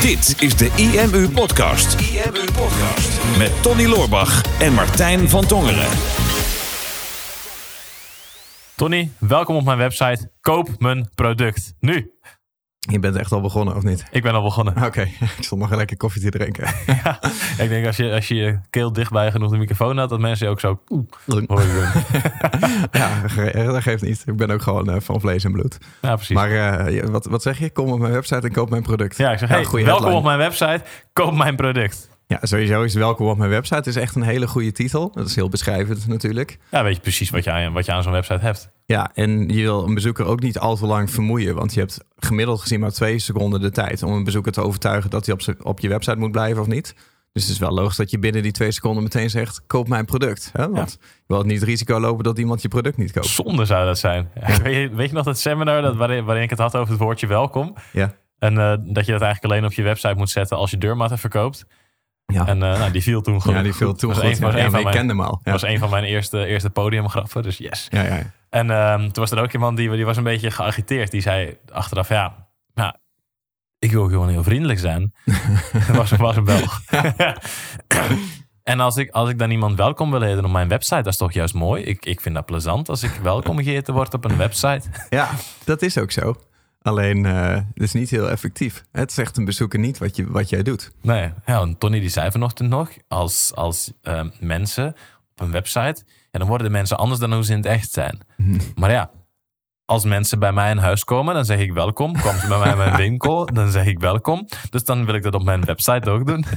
Dit is de IMU Podcast. IMU Podcast. Met Tony Loorbach en Martijn van Tongeren. Tony, welkom op mijn website. Koop mijn product. Nu. Je bent echt al begonnen, of niet? Ik ben al begonnen. Oké, ik stond nog een lekker koffie te drinken. Ja, ik denk als je, als je je keel dichtbij genoeg de microfoon had, dat mensen je ook zo... Ja, ge- dat geeft niet. Ik ben ook gewoon eh, van vlees en bloed. Ja, precies. Maar eh, wat, wat zeg je? Kom op mijn website en koop mijn product. ja, ik zeg, hey, goeie welkom headline. op mijn website. Koop mijn product. Ja, sowieso is welkom op mijn website. is echt een hele goede titel. Dat is heel beschrijvend natuurlijk. Ja, weet je precies wat je aan, wat je aan zo'n website hebt. Ja, en je wil een bezoeker ook niet al te lang vermoeien. Want je hebt gemiddeld gezien maar twee seconden de tijd... om een bezoeker te overtuigen dat hij op, op je website moet blijven of niet. Dus het is wel logisch dat je binnen die twee seconden meteen zegt... koop mijn product. Hè? Want je wil niet het risico lopen dat iemand je product niet koopt. Zonde zou dat zijn. Weet, je, weet je nog dat seminar dat, waarin, waarin ik het had over het woordje welkom? Ja. En eh, dat je dat eigenlijk alleen op je website moet zetten als je deurmatten verkoopt. Ja. En eh, nou, die viel toen gewoon. Ja, die viel toen was goed. Een, was ja, een Ja, van ik mijn, kende hem al. Ja. was een van mijn eerste, eerste podiumgrappen, dus yes. Ja, ja. En ehm, toen was er ook iemand die, die was een beetje geagiteerd. Die zei achteraf, ja, ja ik wil gewoon heel vriendelijk zijn. Dat was, was een Belg. en als ik, als ik dan iemand welkom wil heten op mijn website, dat is toch juist mooi. Ik, ik vind dat plezant als ik welkom geheten word op een website. ja, dat is ook zo. Alleen, eh het is niet heel effectief. Het zegt een bezoeker niet wat, je, wat jij doet. Nee, ja, Tony die zei vanochtend nog, als, als ehm, mensen op een website, ja, dan worden de mensen anders dan hoe ze in het echt zijn. Maar ja, als mensen bij mij in huis komen, dan zeg ik welkom. Komen ze bij mij in mijn winkel, dan zeg ik welkom. Dus dan wil ik dat op mijn website ook doen.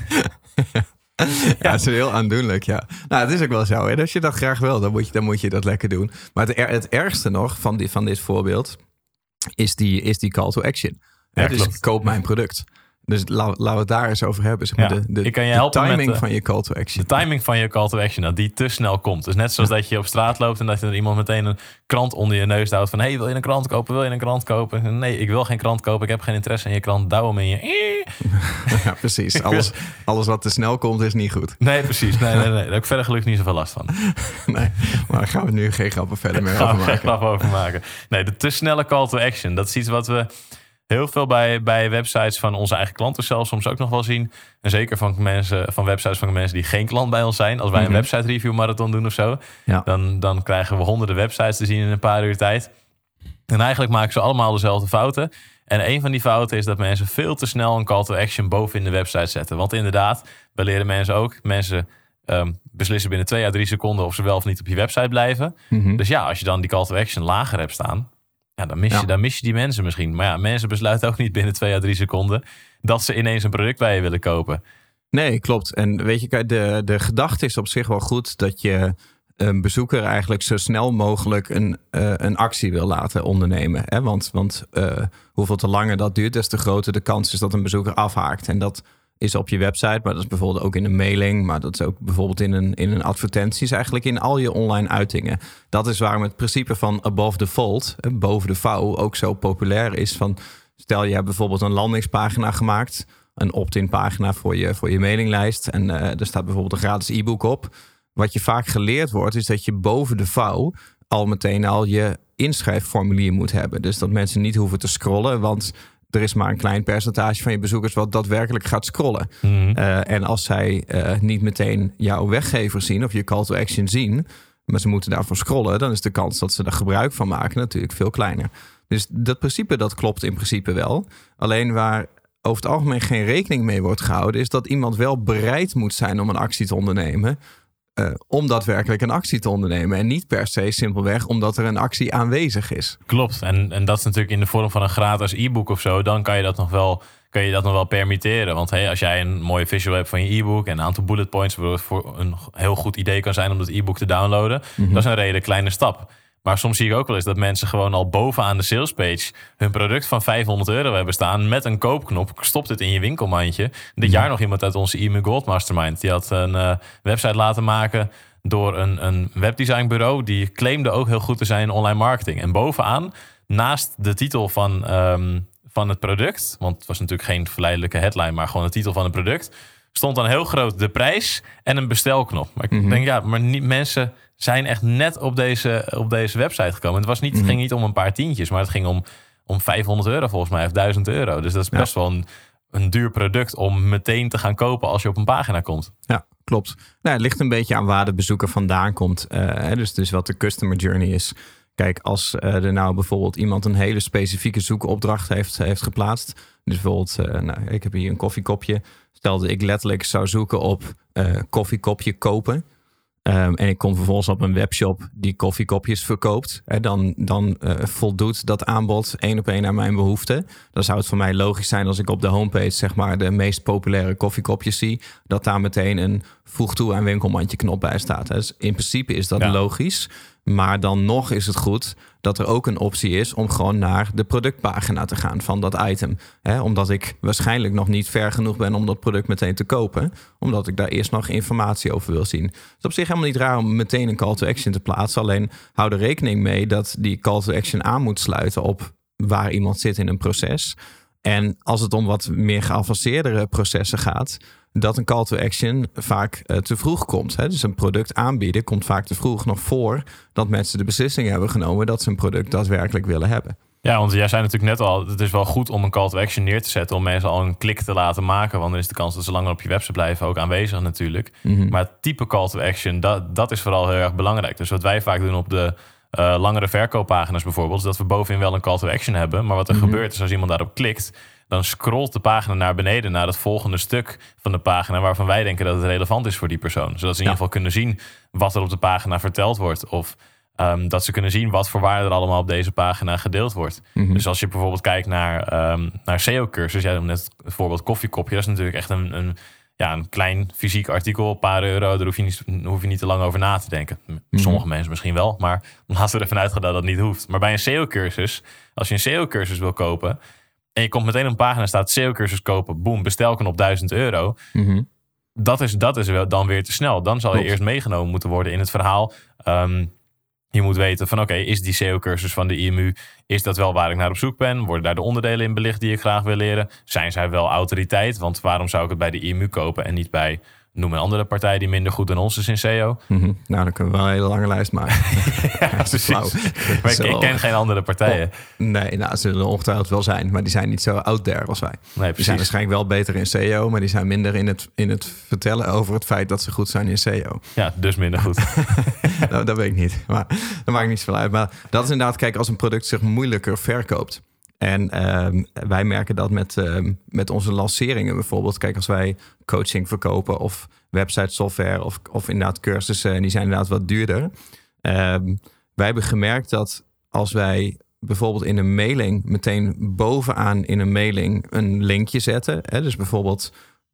Ja, het is heel aandoenlijk, ja. Nou, het is ook wel zo. Hè? Als je dat graag wil, dan moet je, dan moet je dat lekker doen. Maar het, het ergste nog van, die, van dit voorbeeld is die, is die call to action. Ja, dus klopt. koop mijn product. Dus la- laten we het daar eens over hebben. Zeg maar, Ja, de, de, ik kan je de helpen met timing de- van je call to De action. timing van je call to action, dat die te snel komt. Dus net zoals dat je op straat loopt en dat er iemand meteen een krant onder je neus houdt. Van, hey, wil je een krant kopen? Wil je een krant kopen? Nee, ik wil geen krant kopen. Ik heb geen interesse in je krant. Douw hem in je... Ja, precies. Alles, alles wat te snel komt is niet goed. Nee, precies. Nee, nee, nee. Daar heb ik verder gelukkig niet zoveel last van. Nee, maar daar gaan we nu geen grappen verder meer over geen maken. grap over maken. Nee, de te snelle call to action. Dat is iets wat we heel veel bij, bij websites van onze eigen klanten zelf soms ook nog wel zien. En zeker van, mensen, van websites van mensen die geen klant bij ons zijn. Als wij een website review marathon doen of zo. Ja. Dan, dan krijgen we honderden websites te zien in een paar uur tijd. En eigenlijk maken ze allemaal dezelfde fouten. En een van die fouten is dat mensen veel te snel een call to action boven in de website zetten. Want inderdaad, we leren mensen ook. Mensen ehm, beslissen binnen twee à drie seconden of ze wel of niet op je website blijven. Mhm. Dus ja, als je dan die call to action lager hebt staan, ja, dan, mis je, Ja. dan mis je die mensen misschien. Maar ja, mensen besluiten ook niet binnen twee à drie seconden dat ze ineens een product bij je willen kopen. Nee, klopt. En weet je, de, de gedachte is op zich wel goed dat je een bezoeker eigenlijk zo snel mogelijk een, eh, een actie wil laten ondernemen. Hè? Want, want eh, hoeveel te langer dat duurt, des te groter de kans is dat een bezoeker afhaakt. En dat is op je website, maar dat is bijvoorbeeld ook in een mailing, maar dat is ook bijvoorbeeld in een, in een advertentie, is eigenlijk in al je online uitingen. Dat is waarom het principe van above the fold, boven de vouw, ook zo populair is. Van, stel je hebt bijvoorbeeld een landingspagina gemaakt, een opt-in pagina voor je, voor je mailinglijst. En eh, er staat bijvoorbeeld een gratis e-book op. Wat je vaak geleerd wordt, is dat je boven de vouw al meteen al je inschrijfformulier moet hebben. Dus dat mensen niet hoeven te scrollen, want er is maar een klein percentage van je bezoekers wat daadwerkelijk gaat scrollen. Eh, en als zij eh, niet meteen jouw weggever zien of je call to action zien, maar ze moeten daarvoor scrollen, dan is de kans dat ze er gebruik van maken natuurlijk veel kleiner. Dus dat principe dat klopt in principe wel. Alleen waar over het algemeen geen rekening mee wordt gehouden, is dat iemand wel bereid moet zijn om een actie te ondernemen. Eh, om daadwerkelijk een actie te ondernemen. En niet per se simpelweg omdat er een actie aanwezig is. Klopt. En, en dat is natuurlijk in de vorm van een gratis e-book of zo. Dan kan je dat nog wel, kan je dat nog wel permitteren. Want hey, als jij een mooie visual hebt van je e-book en een aantal bullet points, voor een heel goed idee kan zijn om dat e-book te downloaden, dat is een redelijk kleine stap. Maar soms zie ik ook wel eens dat mensen gewoon al bovenaan de salespage hun product van 500 euro hebben staan met een koopknop. Stop dit in je winkelmandje. Dit jaar nog iemand uit onze e-mail Gold Mastermind. Die had een eh, website laten maken door een, een webdesignbureau. Die claimde ook heel goed te zijn in online marketing. En bovenaan, naast de titel van, ehm, van het product, want het was natuurlijk geen verleidelijke headline, maar gewoon de titel van het product, stond dan heel groot de prijs en een bestelknop. Maar ik denk, ja, maar niet, mensen zijn echt net op deze, op deze website gekomen. Het, was niet, het ging niet om een paar tientjes, maar het ging om, om 500 euro volgens mij, of 1000 euro. Dus dat is best wel een een duur product om meteen te gaan kopen als je op een pagina komt. Ja, klopt. Nou, het ligt een beetje aan waar de bezoeker vandaan komt. Uh, dus, dus wat de customer journey is. Kijk, als uh, er nou bijvoorbeeld iemand een hele specifieke zoekopdracht heeft, heeft geplaatst. Dus bijvoorbeeld, uh, nou, ik heb hier een koffiekopje. Stel dat ik letterlijk zou zoeken op koffiekopje kopen. Um, en ik kom vervolgens op een webshop die koffiekopjes verkoopt. Hè, dan dan uh, voldoet dat aanbod één op één aan mijn behoeften. Dan zou het voor mij logisch zijn als ik op de homepage zeg maar de meest populaire koffiekopjes zie. Dat daar meteen een voeg toe aan winkelmandje knop bij staat. Dus in principe is dat logisch. Maar dan nog is het goed dat er ook een optie is om gewoon naar de productpagina te gaan van dat item. omdat ik waarschijnlijk nog niet ver genoeg ben om dat product meteen te kopen. Omdat ik daar eerst nog informatie over wil zien. Het is op zich helemaal niet raar om meteen een call to action te plaatsen. Alleen hou er rekening mee dat die call to action aan moet sluiten op waar iemand zit in een proces. En als het om wat meer geavanceerdere processen gaat, dat een call to action vaak uh, te vroeg komt. Hè? Dus een product aanbieden komt vaak te vroeg, nog voor dat mensen de beslissing hebben genomen dat ze een product daadwerkelijk willen hebben. Ja, want jij zei natuurlijk net al, het is wel goed om een call to action neer te zetten om mensen al een klik te laten maken, want dan is de kans dat ze langer op je website blijven ook aanwezig natuurlijk. Mhm. Maar het type call to action, dat, dat is vooral heel erg belangrijk. Dus wat wij vaak doen op de uh, langere verkooppagina's bijvoorbeeld, is dat we bovenin wel een call to action hebben, maar wat er mhm. gebeurt is als iemand daarop klikt, dan scrolt de pagina naar beneden naar het volgende stuk van de pagina waarvan wij denken dat het relevant is voor die persoon. Zodat ze in ieder geval kunnen zien wat er op de pagina verteld wordt. Of um, dat ze kunnen zien wat voor waarde er allemaal op deze pagina gedeeld wordt. Mhm. Dus als je bijvoorbeeld kijkt naar, um, naar SEO-cursus, jij noemt net het voorbeeld koffiekopje, dat is natuurlijk echt een, een, ja, een klein fysiek artikel, een paar euro, daar hoef je niet, hoef je niet te lang over na te denken. Mhm. Sommige mensen misschien wel, maar laten we ervan uitgaan dat dat niet hoeft. Maar bij een SEO-cursus, als je een SEO-cursus wil kopen, en je komt meteen op een pagina, staat SEO-cursus kopen, boom, bestelknop 1000 euro. Mhm. Dat is, dat is wel dan weer te snel. Dan zal je eerst meegenomen moeten worden in het verhaal. Ehm, je moet weten van oké, is die SEO-cursus van de IMU, is dat wel waar ik naar op zoek ben? Worden daar de onderdelen in belicht die ik graag wil leren? Zijn zij wel autoriteit? Want waarom zou ik het bij de IMU kopen en niet bij Noem een andere partij die minder goed dan ons is in SEO. Mhm. Nou, dan kunnen we wel een hele lange lijst maken. ja, precies. Maar ik, ken geen andere partijen. Oh, nee, nou, ze zullen ongetwijfeld wel zijn. Maar die zijn niet zo out there als wij. Nee, die zijn waarschijnlijk wel beter in SEO. Maar die zijn minder in het, in het vertellen over het feit dat ze goed zijn in SEO. Ja, dus minder goed. nou, dat weet ik niet. Maar dat maakt niet zoveel uit. Maar dat is inderdaad, kijk, als een product zich moeilijker verkoopt en ehm, wij merken dat met, ehm, met onze lanceringen bijvoorbeeld. Kijk, als wij coaching verkopen of website software of, of inderdaad cursussen, en die zijn inderdaad wat duurder. Ehm, wij hebben gemerkt dat als wij bijvoorbeeld in een mailing meteen bovenaan in een mailing een linkje zetten. Hè, dus bijvoorbeeld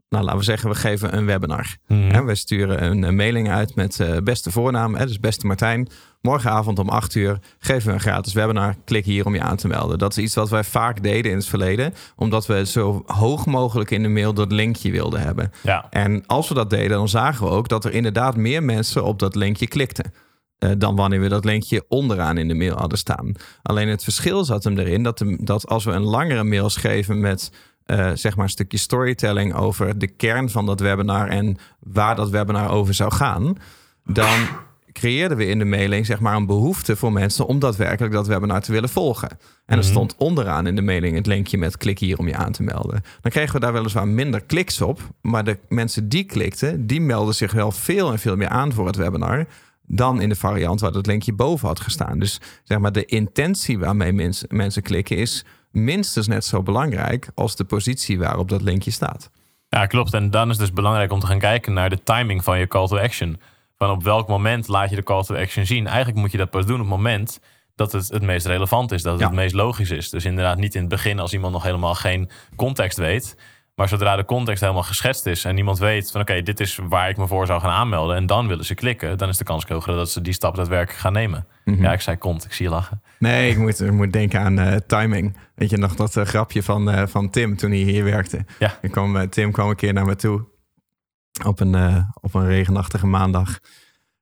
nou, laten we zeggen, we geven een webinar. Mm. we sturen een, mailing uit met uh, beste voornaam, hè, dus beste Martijn. Morgenavond om 8 uur geven we een gratis webinar. Klik hier om je aan te melden. Dat is iets wat wij vaak deden in het verleden, omdat we zo hoog mogelijk in de mail dat linkje wilden hebben. Ja. En als we dat deden, dan zagen we ook dat er inderdaad meer mensen op dat linkje klikten. Uh, dan wanneer we dat linkje onderaan in de mail hadden staan. Alleen het verschil zat hem erin dat, dat als we een langere mail schreven met uh, zeg maar een stukje storytelling over de kern van dat webinar en waar dat webinar over zou gaan, dan creëerden we in de mailing zeg maar een behoefte voor mensen om daadwerkelijk dat webinar te willen volgen. En er mhm. stond onderaan in de mailing het linkje met klik hier om je aan te melden. Dan kregen we daar weliswaar minder kliks op, maar de mensen die klikten, die melden zich wel veel en veel meer aan voor het webinar dan in de variant waar dat linkje boven had gestaan. Dus zeg maar de intentie waarmee mensen klikken is minstens net zo belangrijk als de positie waarop dat linkje staat. Ja, klopt. En dan is het dus belangrijk om te gaan kijken naar de timing van je call to action. Van op welk moment laat je de call to action zien. Eigenlijk moet je dat pas doen op het moment dat het het meest relevant is, dat het het meest logisch is. Dus inderdaad niet in het begin als iemand nog helemaal geen context weet. Maar zodra de context helemaal geschetst is en niemand weet van oké, dit is waar ik me voor zou gaan aanmelden en dan willen ze klikken, dan is de kans heel groot dat ze die stap daadwerkelijk gaan nemen. Mhm. Ja, ik zei kont, ik zie je lachen. Nee, ik moet, ik moet denken aan uh, timing. Weet je nog dat uh, grapje van, uh, van Tim toen hij hier werkte? Ja. Ik kwam, Tim kwam een keer naar me toe op een, op een regenachtige maandag.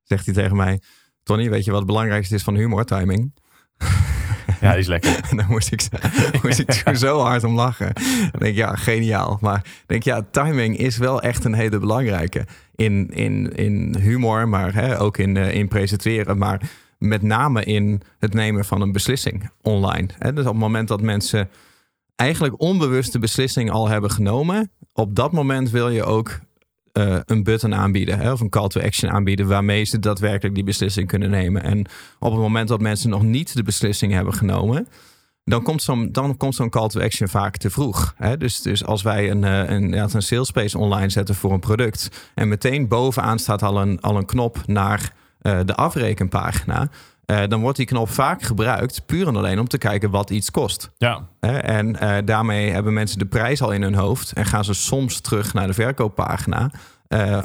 Zegt hij tegen mij, Tony, weet je wat het belangrijkste is van humor, timing? Ja, die is lekker. en dan moest ik, moest ik zo hard om lachen. Dan denk ik, ja, geniaal. Maar denk ja, timing is wel echt een hele belangrijke. In, in, in humor, maar hè, ook in, uh, in presenteren. Maar met name in het nemen van een beslissing online. Hè? Dus op het moment dat mensen eigenlijk onbewuste beslissing al hebben genomen. Op dat moment wil je ook uh, een button aanbieden. Hè, of een call to action aanbieden. Waarmee ze daadwerkelijk die beslissing kunnen nemen. En op het moment dat mensen nog niet de beslissing hebben genomen. Dan komt zo'n, dan komt zo'n call to action vaak te vroeg. Hè? Dus, dus als wij een, eh, een, ja, een sales space online zetten voor een product. En meteen bovenaan staat al een, al een knop naar uh, de afrekenpagina uh, dan wordt die knop vaak gebruikt puur en alleen om te kijken wat iets kost. Ja. Uh, en uh, daarmee hebben mensen de prijs al in hun hoofd en gaan ze soms terug naar de verkooppagina.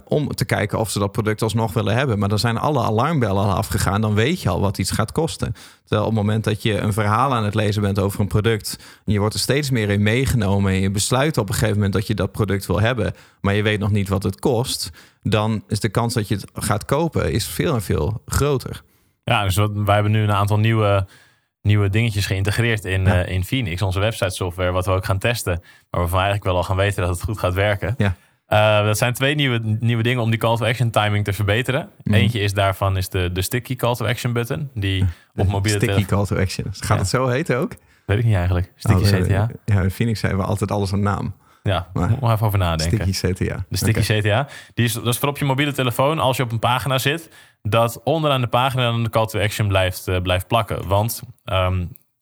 om te kijken of ze dat product alsnog willen hebben. Maar dan zijn alle alarmbellen al afgegaan. Dan weet je al wat iets gaat kosten. Terwijl op het moment dat je een verhaal aan het lezen bent over een product. En je wordt er steeds meer in meegenomen. En je besluit op een gegeven moment dat je dat product wil hebben. Maar je weet nog niet wat het kost. Dan is de kans dat je het gaat kopen is veel en veel groter. Ja, dus wat, wij hebben nu een aantal nieuwe, nieuwe dingetjes geïntegreerd in, ja. uh, in Phoenix, onze website software, wat we ook gaan testen. Maar waarvan we eigenlijk wel al gaan weten dat het goed gaat werken. Ja. Uh, dat zijn twee nieuwe, nieuwe dingen om die call to action timing te verbeteren. Mm. Eentje is daarvan is de, de sticky call to action button. Die de op mobiele Sticky call to action. Gaat ja. het zo heten ook? Weet ik niet eigenlijk. Sticky oh, CTA. Ja, in Phoenix hebben we altijd alles een naam. Ja, maar moet even over nadenken. Sticky CTA. De Sticky okay. CTA. Die is, dat is voor op je mobiele telefoon als je op een pagina zit. Dat onderaan de pagina dan de call to action blijft, uh, blijft plakken. Want um,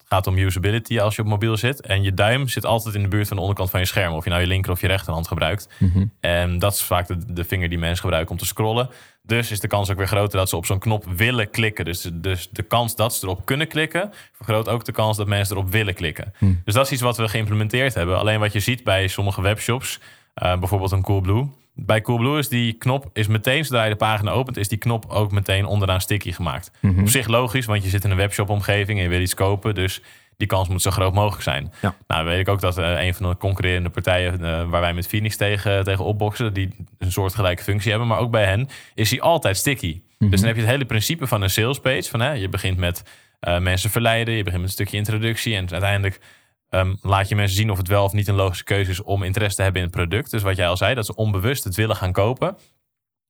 het gaat om usability als je op mobiel zit. En je duim zit altijd in de buurt van de onderkant van je scherm. Of je nou je linker of je rechterhand gebruikt. Mm -hmm. En dat is vaak de, de vinger die mensen gebruiken om te scrollen. Dus is de kans ook weer groter dat ze op zo'n knop willen klikken. Dus, dus de kans dat ze erop kunnen klikken, vergroot ook de kans dat mensen erop willen klikken. Hmm. Dus dat is iets wat we geïmplementeerd hebben. Alleen wat je ziet bij sommige webshops, uh, bijvoorbeeld een Coolblue. Bij Coolblue is die knop is meteen, zodra je de pagina opent, is die knop ook meteen onderaan sticky gemaakt. Mm -hmm. Op zich logisch, want je zit in een webshop omgeving en je wil iets kopen. Dus die kans moet zo groot mogelijk zijn. Ja. Nou, weet ik ook dat uh, een van de concurrerende partijen uh, waar wij met Phoenix tegen, tegen opboksen, die een soortgelijke functie hebben, maar ook bij hen is die altijd sticky. Mhm. Dus dan heb je het hele principe van een sales page. Van, hè, je begint met uh, mensen verleiden, je begint met een stukje introductie en uiteindelijk um, laat je mensen zien of het wel of niet een logische keuze is om interesse te hebben in het product. Dus wat jij al zei, dat ze onbewust het willen gaan kopen.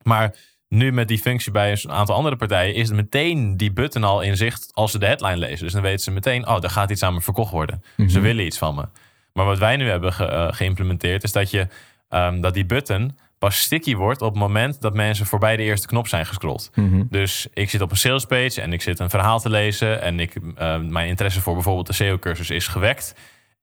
Maar nu met die functie bij een aantal andere partijen is het meteen die button al in zicht als ze de headline lezen. Dus dan weten ze meteen, oh, daar gaat iets aan me verkocht worden. Mhm. Ze willen iets van me. Maar wat wij nu hebben ge, uh, geïmplementeerd is dat, je, um, dat die button pas sticky wordt op het moment dat mensen voorbij de eerste knop zijn gescrolld. Mm-hmm. Dus ik zit op een sales page en ik zit een verhaal te lezen en ik, uh, mijn interesse voor bijvoorbeeld de SEO-cursus is gewekt.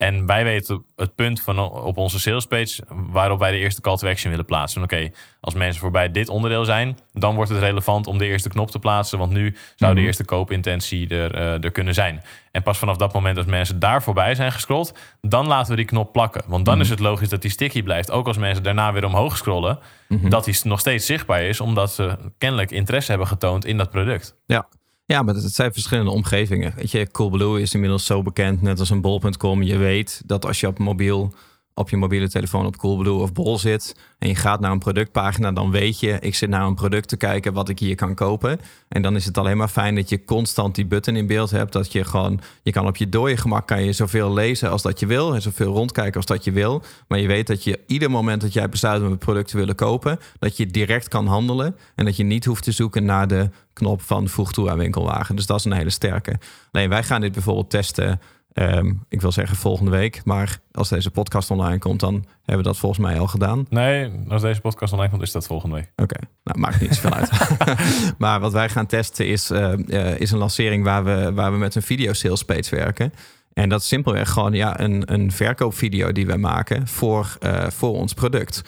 En wij weten het punt van op onze salespage waarop wij de eerste call to action willen plaatsen. Oké, okay, als mensen voorbij dit onderdeel zijn, dan wordt het relevant om de eerste knop te plaatsen. Want nu zou de eerste koopintentie er, uh, er kunnen zijn. En pas vanaf dat moment dat mensen daar voorbij zijn gescrolld, dan laten we die knop plakken. Want dan mm -hmm. is het logisch dat die sticky blijft. Ook als mensen daarna weer omhoog scrollen, mm -hmm. dat die nog steeds zichtbaar is, omdat ze kennelijk interesse hebben getoond in dat product. Ja. Ja, maar het zijn verschillende omgevingen. Weet je, Coolblue is inmiddels zo bekend, net als een bol.com. Je weet dat als je op mobiel op je mobiele telefoon op Coolblue of Bol zit en je gaat naar een productpagina, dan weet je, ik zit naar een product te kijken wat ik hier kan kopen. En dan is het alleen maar fijn dat je constant die button in beeld hebt, dat je gewoon, je kan op je dode gemak kan je zoveel lezen als dat je wil en zoveel rondkijken als dat je wil. Maar je weet dat je ieder moment dat jij besluit om het product te willen kopen, dat je direct kan handelen en dat je niet hoeft te zoeken naar de knop van voeg toe aan winkelwagen. Dus dat is een hele sterke. Nee, wij gaan dit bijvoorbeeld testen Um, ik wil zeggen volgende week. Maar als deze podcast online komt, dan hebben we dat volgens mij al gedaan. Nee, als deze podcast online komt, is dat volgende week. Oké, okay. nou maakt niet zoveel uit. maar wat wij gaan testen is, uh, uh, is een lancering waar we, waar we met een video sales page werken. En dat is simpelweg gewoon ja, een, een verkoopvideo die we maken voor, uh, voor ons product.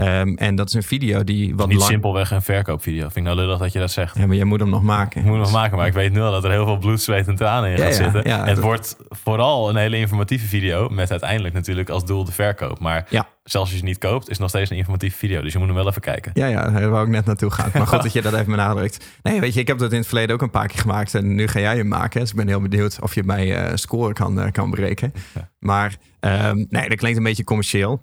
Um, en dat is een video die wat niet lang... simpelweg een verkoopvideo. Vind ik nou lullig dat je dat zegt. Ja, maar jij moet hem nog maken. Ik moet hem nog maken, maar ik weet nu al dat er heel veel bloed, zweet en tranen in ja, gaat ja, zitten. ja, het dat... wordt vooral een hele informatieve video met uiteindelijk natuurlijk als doel de verkoop. Maar zelfs als je het niet koopt, is het nog steeds een informatieve video. Dus je moet hem wel even kijken. Ja, ja, daar wou ik net naartoe gaan. Maar goed dat je dat even benadrukt. Nee, weet je, ik heb dat in het verleden ook een paar keer gemaakt. En nu ga jij hem maken. Dus ik ben heel benieuwd of je mij uh, score kan, uh, kan berekenen. Maar um, nee, dat klinkt een beetje commercieel.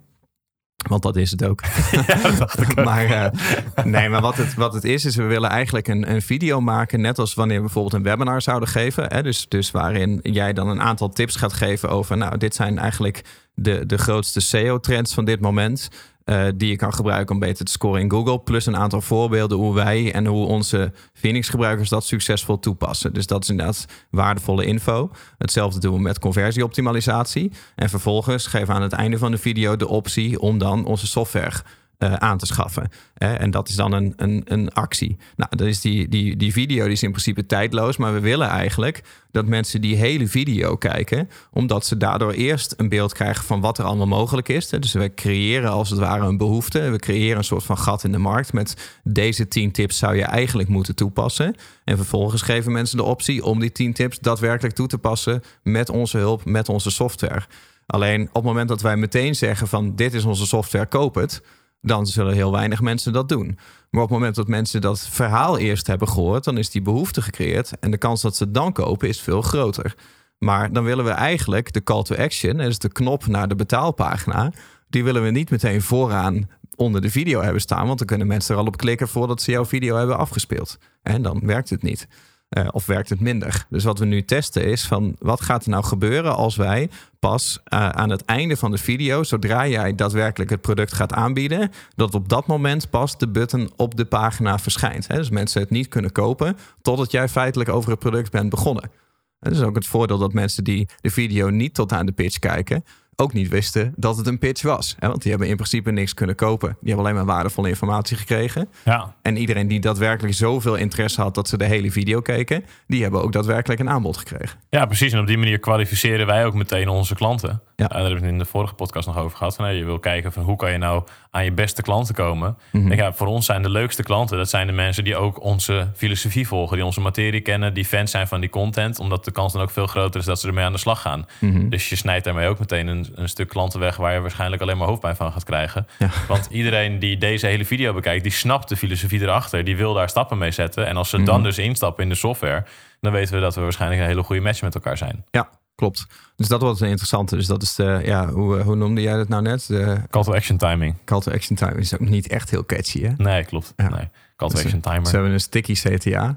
Want dat is het ook. Ja, maar uh, nee, maar wat het, wat het is, is we willen eigenlijk een, een video maken. Net als wanneer we bijvoorbeeld een webinar zouden geven. Hè? Dus, dus waarin jij dan een aantal tips gaat geven over. Nou, dit zijn eigenlijk de, de grootste SEO-trends van dit moment. Eh, die je kan gebruiken om beter te scoren in Google. Plus een aantal voorbeelden hoe wij en hoe onze Phoenix-gebruikers dat succesvol toepassen. Dus dat is inderdaad waardevolle info. Hetzelfde doen we met conversieoptimalisatie. En vervolgens geven we aan het einde van de video de optie om dan onze software uh, aan te schaffen. en dat is dan een, een, een actie. Nou, is die, die, die video die is in principe tijdloos. Maar we willen eigenlijk dat mensen die hele video kijken. Omdat ze daardoor eerst een beeld krijgen van wat er allemaal mogelijk is. Dus we creëren als het ware een behoefte. We creëren een soort van gat in de markt. Met deze 10 tips zou je eigenlijk moeten toepassen. En vervolgens geven mensen de optie om die 10 tips daadwerkelijk toe te passen. Met onze hulp, met onze software. Alleen op het moment dat wij meteen zeggen van dit is onze software, koop het dan zullen heel weinig mensen dat doen. Maar op het moment dat mensen dat verhaal eerst hebben gehoord, dan is die behoefte gecreëerd. En de kans dat ze het dan kopen is veel groter. Maar dan willen we eigenlijk de call to action, dus de knop naar de betaalpagina, die willen we niet meteen vooraan onder de video hebben staan. Want dan kunnen mensen er al op klikken voordat ze jouw video hebben afgespeeld. En dan werkt het niet. Uh, of werkt het minder? Dus wat we nu testen is van wat gaat er nou gebeuren als wij pas uh, aan het einde van de video, zodra jij daadwerkelijk het product gaat aanbieden, dat op dat moment pas de button op de pagina verschijnt. Hè? Dus mensen het niet kunnen kopen totdat jij feitelijk over het product bent begonnen. Dat is ook het voordeel dat mensen die de video niet tot aan de pitch kijken, ook niet wisten dat het een pitch was. Want die hebben in principe niks kunnen kopen. Die hebben alleen maar waardevolle informatie gekregen. Ja. En iedereen die daadwerkelijk zoveel interesse had dat ze de hele video keken, die hebben ook daadwerkelijk een aanbod gekregen. Ja, precies. En op die manier kwalificeren wij ook meteen onze klanten. Ja. daar hebben we het in de vorige podcast nog over gehad. Van, je wil kijken van hoe kan je nou aan je beste klanten komen. Mm ja, voor ons zijn de leukste klanten, dat zijn de mensen die ook onze filosofie volgen, die onze materie kennen, die fans zijn van die content, omdat de kans dan ook veel groter is dat ze ermee aan de slag gaan. Mhm. Dus je snijdt daarmee ook meteen een, een, stuk klanten weg waar je waarschijnlijk alleen maar hoofdpijn van gaat krijgen. Want iedereen die deze hele video bekijkt, die snapt de filosofie erachter, die wil daar stappen mee zetten. En als ze dan mhm. dus instappen in de software, dan weten we dat we waarschijnlijk een hele goede match met elkaar zijn. Ja, klopt. Dus dat wordt een interessante. Dus dat is de, ja, hoe, hoe noemde jij dat nou net? De call to action timing. Call to action timing is ook niet echt heel catchy, hè? Nee, klopt. Nee. Call to dus, action timer. Ze hebben een sticky CTA.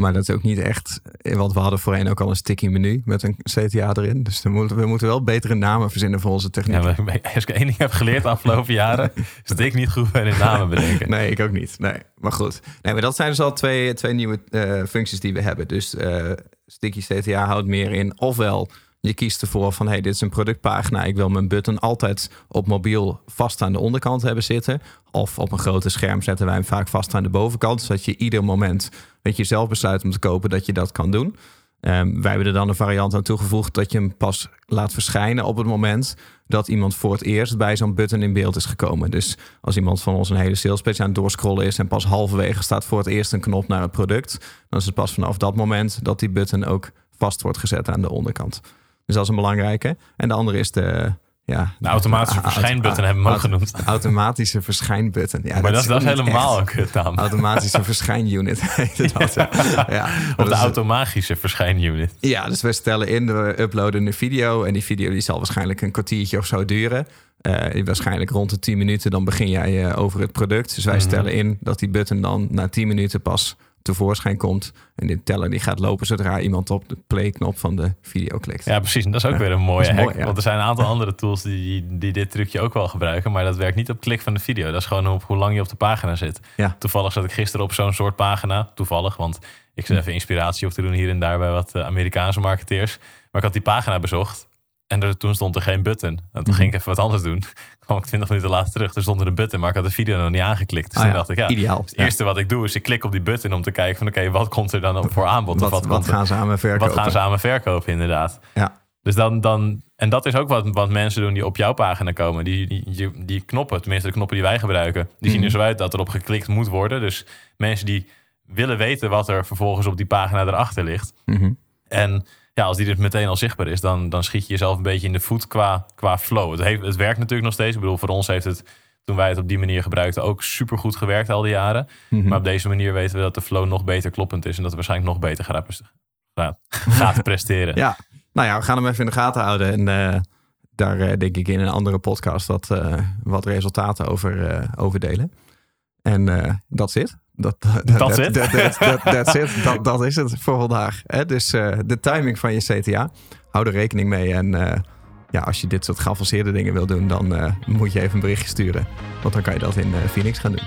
Maar dat is ook niet echt, want we hadden voorheen ook al een sticky menu met een CTA erin. Dus we moeten, we moeten wel betere namen verzinnen voor onze techniek. Ja, als ik één ding heb geleerd de afgelopen jaren, is dat ik niet goed bij de namen bedenken. Nee, ik ook niet. Nee, maar goed. Nee, maar dat zijn dus al twee, twee nieuwe uh, functies die we hebben. Dus uh, sticky CTA houdt meer in ofwel je kiest ervoor van hey, dit is een productpagina. Ik wil mijn button altijd op mobiel vast aan de onderkant hebben zitten. Of op een grote scherm zetten wij hem vaak vast aan de bovenkant. Zodat je ieder moment dat je zelf besluit om te kopen, dat je dat kan doen. Um, wij hebben er dan een variant aan toegevoegd dat je hem pas laat verschijnen op het moment dat iemand voor het eerst bij zo'n button in beeld is gekomen. Dus als iemand van ons een hele salespage aan het doorscrollen is en pas halverwege staat voor het eerst een knop naar het product, dan is het pas vanaf dat moment dat die button ook vast wordt gezet aan de onderkant. Dus dat is een belangrijke. En de andere is de... Ja, de automatische verschijnbutton hebben we ook genoemd. Automatische verschijnbutton. Ja, maar dat, is, helemaal een kutnaam. Automatische verschijnunit heet dat. ja. Of de automatische verschijnunit. Ja, dus we stellen in, we uploaden een video. En die video die zal waarschijnlijk een kwartiertje of zo duren. Uh, waarschijnlijk rond de 10 minuten, dan begin jij uh, over het product. Dus wij mhm. stellen in dat die button dan na 10 minuten pas tevoorschijn komt. En de teller die gaat lopen zodra iemand op de play-knop van de video klikt. Ja, precies. En dat is ook weer een mooie hack. Want er zijn een aantal andere tools die, die dit trucje ook wel gebruiken. Maar dat werkt niet op klik van de video. Dat is gewoon op hoe lang je op de pagina zit. Ja. Toevallig zat ik gisteren op zo'n soort pagina. Toevallig, want ik zit even inspiratie op te doen hier en daar bij wat eh, Amerikaanse marketeers. Maar ik had die pagina bezocht. En er, toen stond er geen button. En toen ging ik even wat anders doen. kwam ik 20 minuten later terug. Er stond er een button, maar ik had de video nog niet aangeklikt. Dus ah, toen dacht ik, ja, ideaal. Het eerste wat ik doe is ik klik op die button om te kijken van oké, wat komt er dan op voor aanbod? Wat, wat, wat gaan ze aan me verkopen? Wat gaan ze aan me verkopen, inderdaad. Ja. Dus dan, dan, en dat is ook wat, wat mensen doen die op jouw pagina komen. Die, die, die knoppen, tenminste de knoppen die wij gebruiken, die zien mhm. er zo uit dat er op geklikt moet worden. Dus mensen die willen weten wat er vervolgens op die pagina erachter ligt. Mm En ja, als die dus meteen al zichtbaar is, dan, dan schiet je jezelf een beetje in de voet qua, qua flow. Het, heeft, het werkt natuurlijk nog steeds. Ik bedoel, voor ons heeft het, toen wij het op die manier gebruikten, ook super goed gewerkt al die jaren. Mhm. Maar op deze manier weten we dat de flow nog beter kloppend is en dat het waarschijnlijk nog beter gaat, gaat, gaat presteren. Ja, nou ja, we gaan hem even in de gaten houden. En uh, daar uh, denk ik in een andere podcast wat, uh, wat resultaten over, over delen. En dat zit. Dat, dat. Dat, dat is het voor vandaag. Hè? Dus uh, de timing van je CTA. Hou er rekening mee. En uh, ja, als je dit soort geavanceerde dingen wil doen, dan uh, moet je even een berichtje sturen. Want dan kan je dat in Phoenix gaan doen.